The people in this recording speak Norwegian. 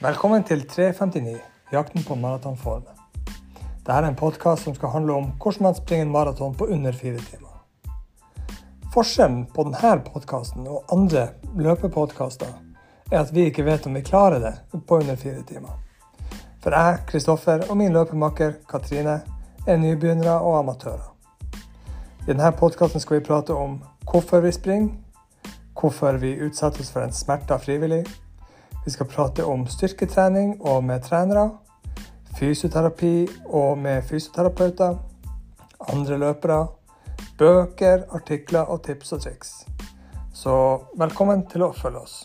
Velkommen til 359, jakten på maratonformen. Dette er en podkast som skal handle om hvordan man springer en maraton på under fire timer. Forskjellen på denne podkasten og andre løpepodkaster er at vi ikke vet om vi klarer det på under fire timer. For jeg, Kristoffer og min løpemakker Katrine er nybegynnere og amatører. I denne podkasten skal vi prate om hvorfor vi springer, hvorfor vi utsettes for en smerte frivillig, vi skal prate om styrketrening og med trenere, fysioterapi og med fysioterapeuter, andre løpere, bøker, artikler og tips og triks. Så velkommen til å følge oss.